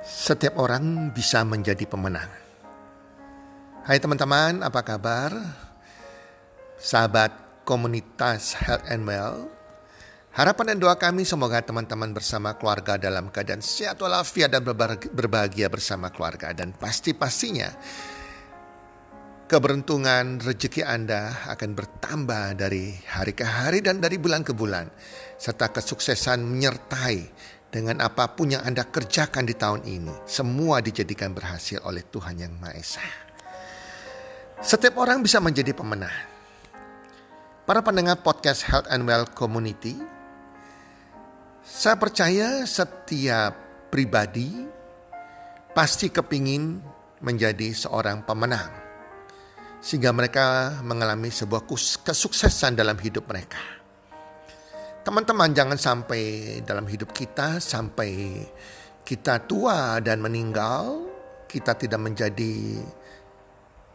Setiap orang bisa menjadi pemenang. Hai teman-teman, apa kabar? Sahabat komunitas Health and Well. Harapan dan doa kami semoga teman-teman bersama keluarga dalam keadaan sehat walafiat dan berbahagia bersama keluarga. Dan pasti-pastinya keberuntungan rezeki Anda akan bertambah dari hari ke hari dan dari bulan ke bulan. Serta kesuksesan menyertai dengan apa pun yang Anda kerjakan di tahun ini. Semua dijadikan berhasil oleh Tuhan Yang Maha Esa. Setiap orang bisa menjadi pemenang. Para pendengar podcast Health and Well Community, saya percaya setiap pribadi pasti kepingin menjadi seorang pemenang sehingga mereka mengalami sebuah kesuksesan dalam hidup mereka. Teman-teman jangan sampai dalam hidup kita sampai kita tua dan meninggal kita tidak menjadi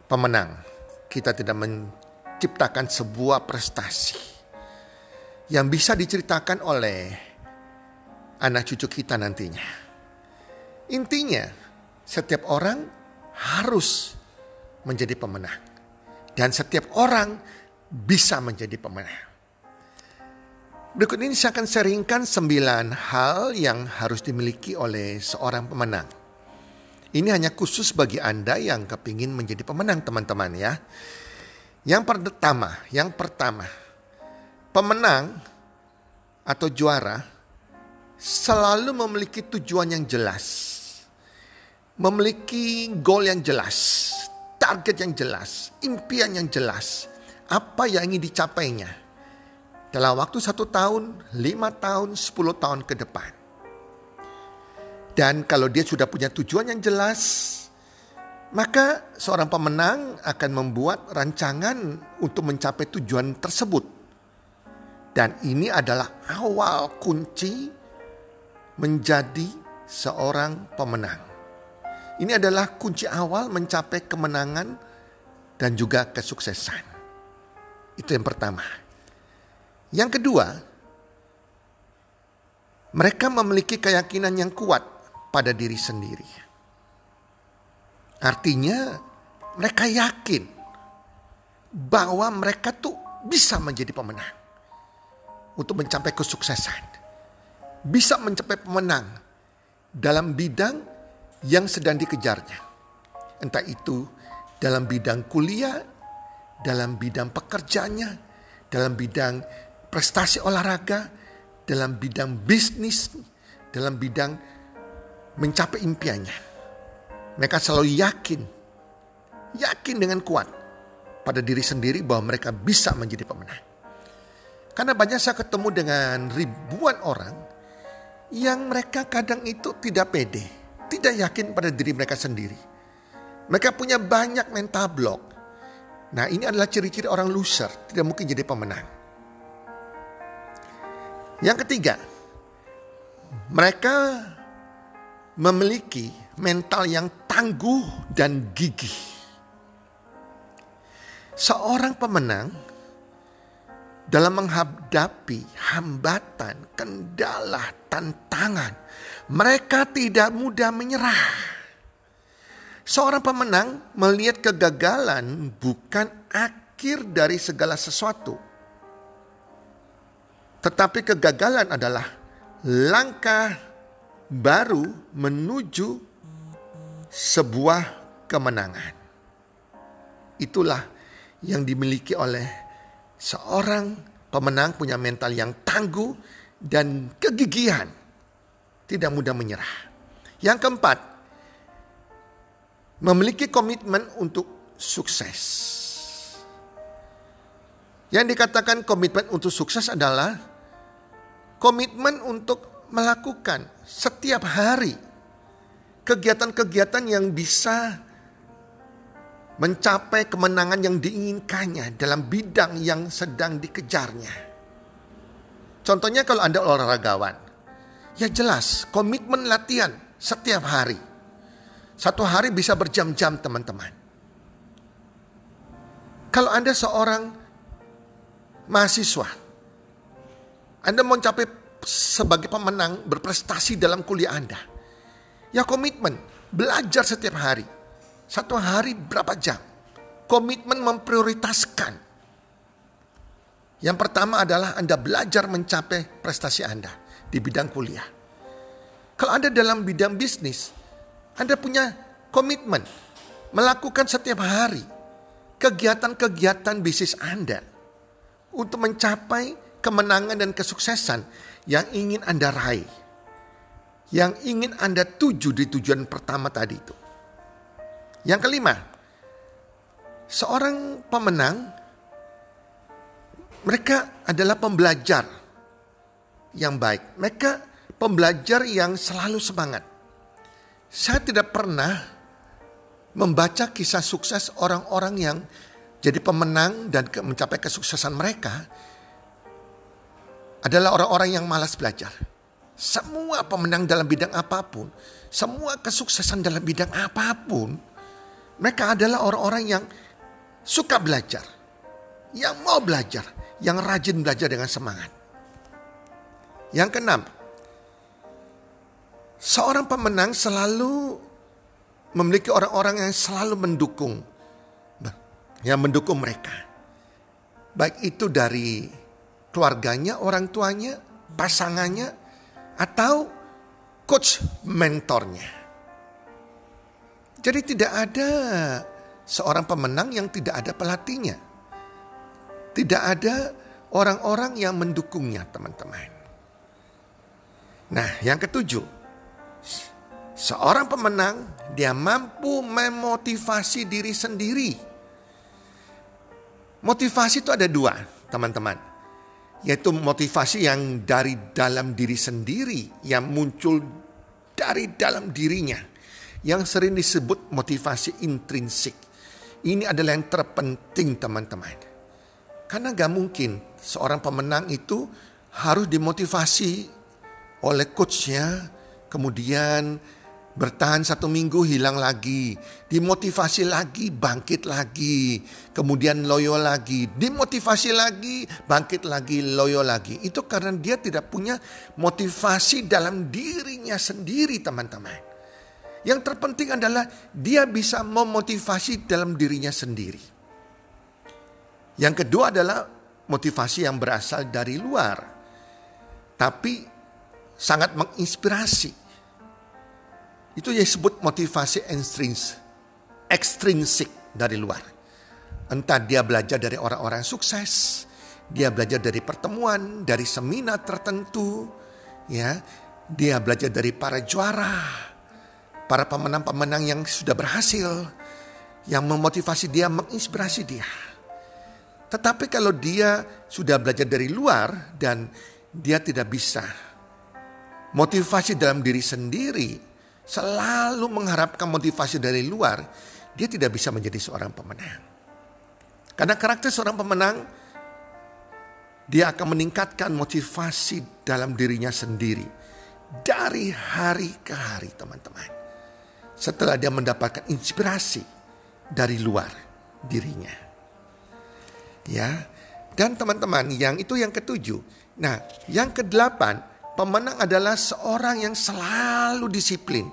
pemenang. Kita tidak menciptakan sebuah prestasi yang bisa diceritakan oleh anak cucu kita nantinya. Intinya, setiap orang harus menjadi pemenang. Dan setiap orang bisa menjadi pemenang. Berikut ini saya akan sharingkan sembilan hal yang harus dimiliki oleh seorang pemenang. Ini hanya khusus bagi Anda yang kepingin menjadi pemenang teman-teman ya. Yang pertama, yang pertama, pemenang atau juara selalu memiliki tujuan yang jelas. Memiliki goal yang jelas target yang jelas, impian yang jelas, apa yang ingin dicapainya dalam waktu satu tahun, lima tahun, sepuluh tahun ke depan. Dan kalau dia sudah punya tujuan yang jelas, maka seorang pemenang akan membuat rancangan untuk mencapai tujuan tersebut. Dan ini adalah awal kunci menjadi seorang pemenang. Ini adalah kunci awal mencapai kemenangan dan juga kesuksesan. Itu yang pertama. Yang kedua, mereka memiliki keyakinan yang kuat pada diri sendiri. Artinya, mereka yakin bahwa mereka tuh bisa menjadi pemenang untuk mencapai kesuksesan, bisa mencapai pemenang dalam bidang yang sedang dikejarnya. Entah itu dalam bidang kuliah, dalam bidang pekerjaannya, dalam bidang prestasi olahraga, dalam bidang bisnis, dalam bidang mencapai impiannya. Mereka selalu yakin, yakin dengan kuat pada diri sendiri bahwa mereka bisa menjadi pemenang. Karena banyak saya ketemu dengan ribuan orang yang mereka kadang itu tidak pede tidak yakin pada diri mereka sendiri. Mereka punya banyak mental block. Nah ini adalah ciri-ciri orang loser, tidak mungkin jadi pemenang. Yang ketiga, mereka memiliki mental yang tangguh dan gigih. Seorang pemenang dalam menghadapi hambatan, kendala, tantangan, mereka tidak mudah menyerah. Seorang pemenang melihat kegagalan bukan akhir dari segala sesuatu, tetapi kegagalan adalah langkah baru menuju sebuah kemenangan. Itulah yang dimiliki oleh seorang pemenang punya mental yang tangguh dan kegigihan. Tidak mudah menyerah. Yang keempat, memiliki komitmen untuk sukses. Yang dikatakan komitmen untuk sukses adalah komitmen untuk melakukan setiap hari kegiatan-kegiatan yang bisa mencapai kemenangan yang diinginkannya dalam bidang yang sedang dikejarnya. Contohnya kalau Anda olahragawan, ya jelas komitmen latihan setiap hari. Satu hari bisa berjam-jam teman-teman. Kalau Anda seorang mahasiswa, Anda mau mencapai sebagai pemenang berprestasi dalam kuliah Anda. Ya komitmen, belajar setiap hari. Satu hari berapa jam? Komitmen memprioritaskan. Yang pertama adalah Anda belajar mencapai prestasi Anda di bidang kuliah. Kalau Anda dalam bidang bisnis, Anda punya komitmen melakukan setiap hari kegiatan-kegiatan bisnis Anda untuk mencapai kemenangan dan kesuksesan yang ingin Anda raih. Yang ingin Anda tuju di tujuan pertama tadi itu. Yang kelima, seorang pemenang mereka adalah pembelajar yang baik. Mereka pembelajar yang selalu semangat. Saya tidak pernah membaca kisah sukses orang-orang yang jadi pemenang dan mencapai kesuksesan mereka adalah orang-orang yang malas belajar. Semua pemenang dalam bidang apa pun, semua kesuksesan dalam bidang apa pun, mereka adalah orang-orang yang suka belajar, yang mau belajar, yang rajin belajar dengan semangat. Yang keenam, seorang pemenang selalu memiliki orang-orang yang selalu mendukung, yang mendukung mereka. Baik itu dari keluarganya, orang tuanya, pasangannya, atau coach mentornya. Jadi tidak ada seorang pemenang yang tidak ada pelatihnya. Tidak ada orang-orang yang mendukungnya, teman-teman. Nah, yang ketujuh, seorang pemenang dia mampu memotivasi diri sendiri. Motivasi itu ada dua, teman-teman yaitu motivasi yang dari dalam diri sendiri yang muncul dari dalam dirinya yang sering disebut motivasi intrinsik. Ini adalah yang terpenting teman-teman. Karena gak mungkin seorang pemenang itu harus dimotivasi oleh coachnya, kemudian Bertahan satu minggu hilang lagi. Dimotivasi lagi, bangkit lagi. Kemudian loyo lagi. Dimotivasi lagi, bangkit lagi, loyo lagi. Itu karena dia tidak punya motivasi dalam dirinya sendiri teman-teman. Yang terpenting adalah dia bisa memotivasi dalam dirinya sendiri. Yang kedua adalah motivasi yang berasal dari luar. Tapi sangat menginspirasi itu yang disebut motivasi ekstrinsik, ekstrinsik dari luar. Entah dia belajar dari orang-orang sukses, dia belajar dari pertemuan, dari seminar tertentu, ya. Dia belajar dari para juara, para pemenang-pemenang yang sudah berhasil, yang memotivasi dia, menginspirasi dia. Tetapi kalau dia sudah belajar dari luar dan dia tidak bisa motivasi dalam diri sendiri, selalu mengharapkan motivasi dari luar, dia tidak bisa menjadi seorang pemenang. Karena karakter seorang pemenang, dia akan meningkatkan motivasi dalam dirinya sendiri. Dari hari ke hari teman-teman. Setelah dia mendapatkan inspirasi dari luar dirinya. Ya, dan teman-teman yang itu yang ketujuh. Nah, yang kedelapan, Pemenang adalah seorang yang selalu disiplin.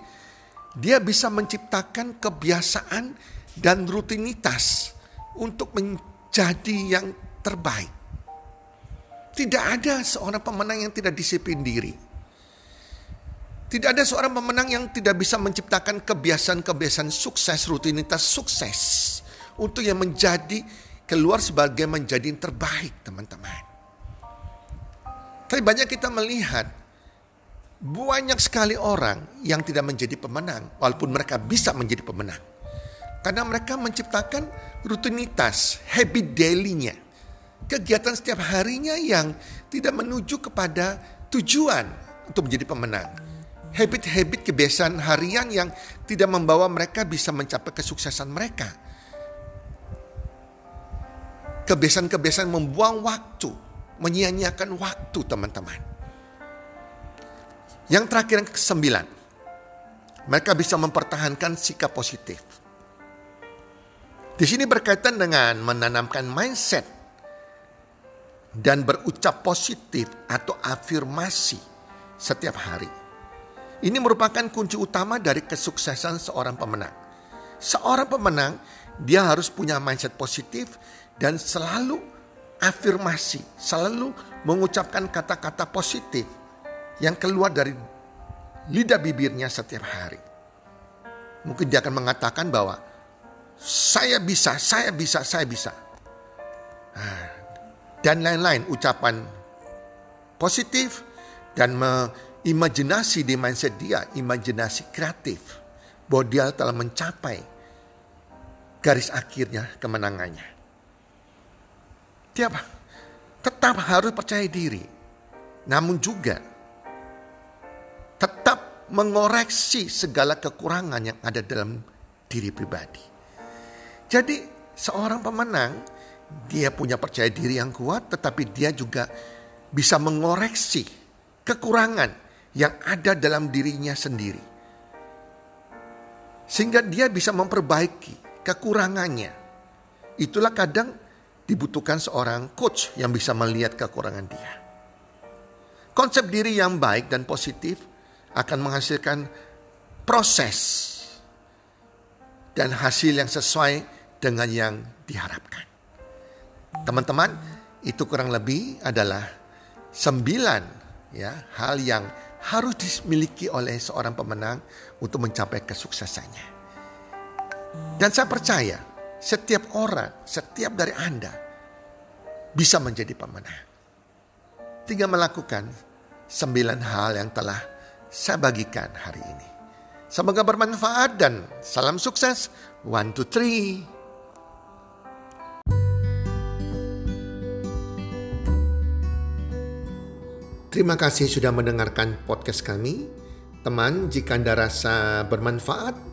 Dia bisa menciptakan kebiasaan dan rutinitas untuk menjadi yang terbaik. Tidak ada seorang pemenang yang tidak disiplin diri. Tidak ada seorang pemenang yang tidak bisa menciptakan kebiasaan-kebiasaan sukses, rutinitas sukses untuk yang menjadi keluar sebagai menjadi yang terbaik, teman-teman. Tapi banyak kita melihat banyak sekali orang yang tidak menjadi pemenang walaupun mereka bisa menjadi pemenang. Karena mereka menciptakan rutinitas, habit daily-nya. Kegiatan setiap harinya yang tidak menuju kepada tujuan untuk menjadi pemenang. Habit-habit kebiasaan harian yang tidak membawa mereka bisa mencapai kesuksesan mereka. Kebiasaan-kebiasaan membuang waktu, menyia-nyiakan waktu teman-teman. Yang terakhir yang kesembilan, mereka bisa mempertahankan sikap positif. Di sini berkaitan dengan menanamkan mindset dan berucap positif atau afirmasi setiap hari. Ini merupakan kunci utama dari kesuksesan seorang pemenang. Seorang pemenang, dia harus punya mindset positif dan selalu afirmasi, selalu mengucapkan kata-kata positif yang keluar dari lidah bibirnya setiap hari. Mungkin dia akan mengatakan bahwa saya bisa, saya bisa, saya bisa. Ah, dan lain-lain ucapan positif dan imajinasi di mindset dia, imajinasi kreatif bahwa dia telah mencapai garis akhirnya kemenangannya. Tiap tetap harus percaya diri. Namun juga tetap mengoreksi segala kekurangan yang ada dalam diri pribadi. Jadi seorang pemenang dia punya percaya diri yang kuat tetapi dia juga bisa mengoreksi kekurangan yang ada dalam dirinya sendiri. Sehingga dia bisa memperbaiki kekurangannya. Itulah kadang dibutuhkan seorang coach yang bisa melihat kekurangan dia. Konsep diri yang baik dan positif akan menghasilkan proses dan hasil yang sesuai dengan yang diharapkan. Teman-teman, itu kurang lebih adalah sembilan ya hal yang harus dimiliki oleh seorang pemenang untuk mencapai kesuksesannya. Dan saya percaya setiap orang, setiap dari Anda bisa menjadi pemenang. Tinggal melakukan sembilan hal yang telah saya bagikan hari ini. Semoga bermanfaat dan salam sukses. One, two, three. Terima kasih sudah mendengarkan podcast kami. Teman, jika Anda rasa bermanfaat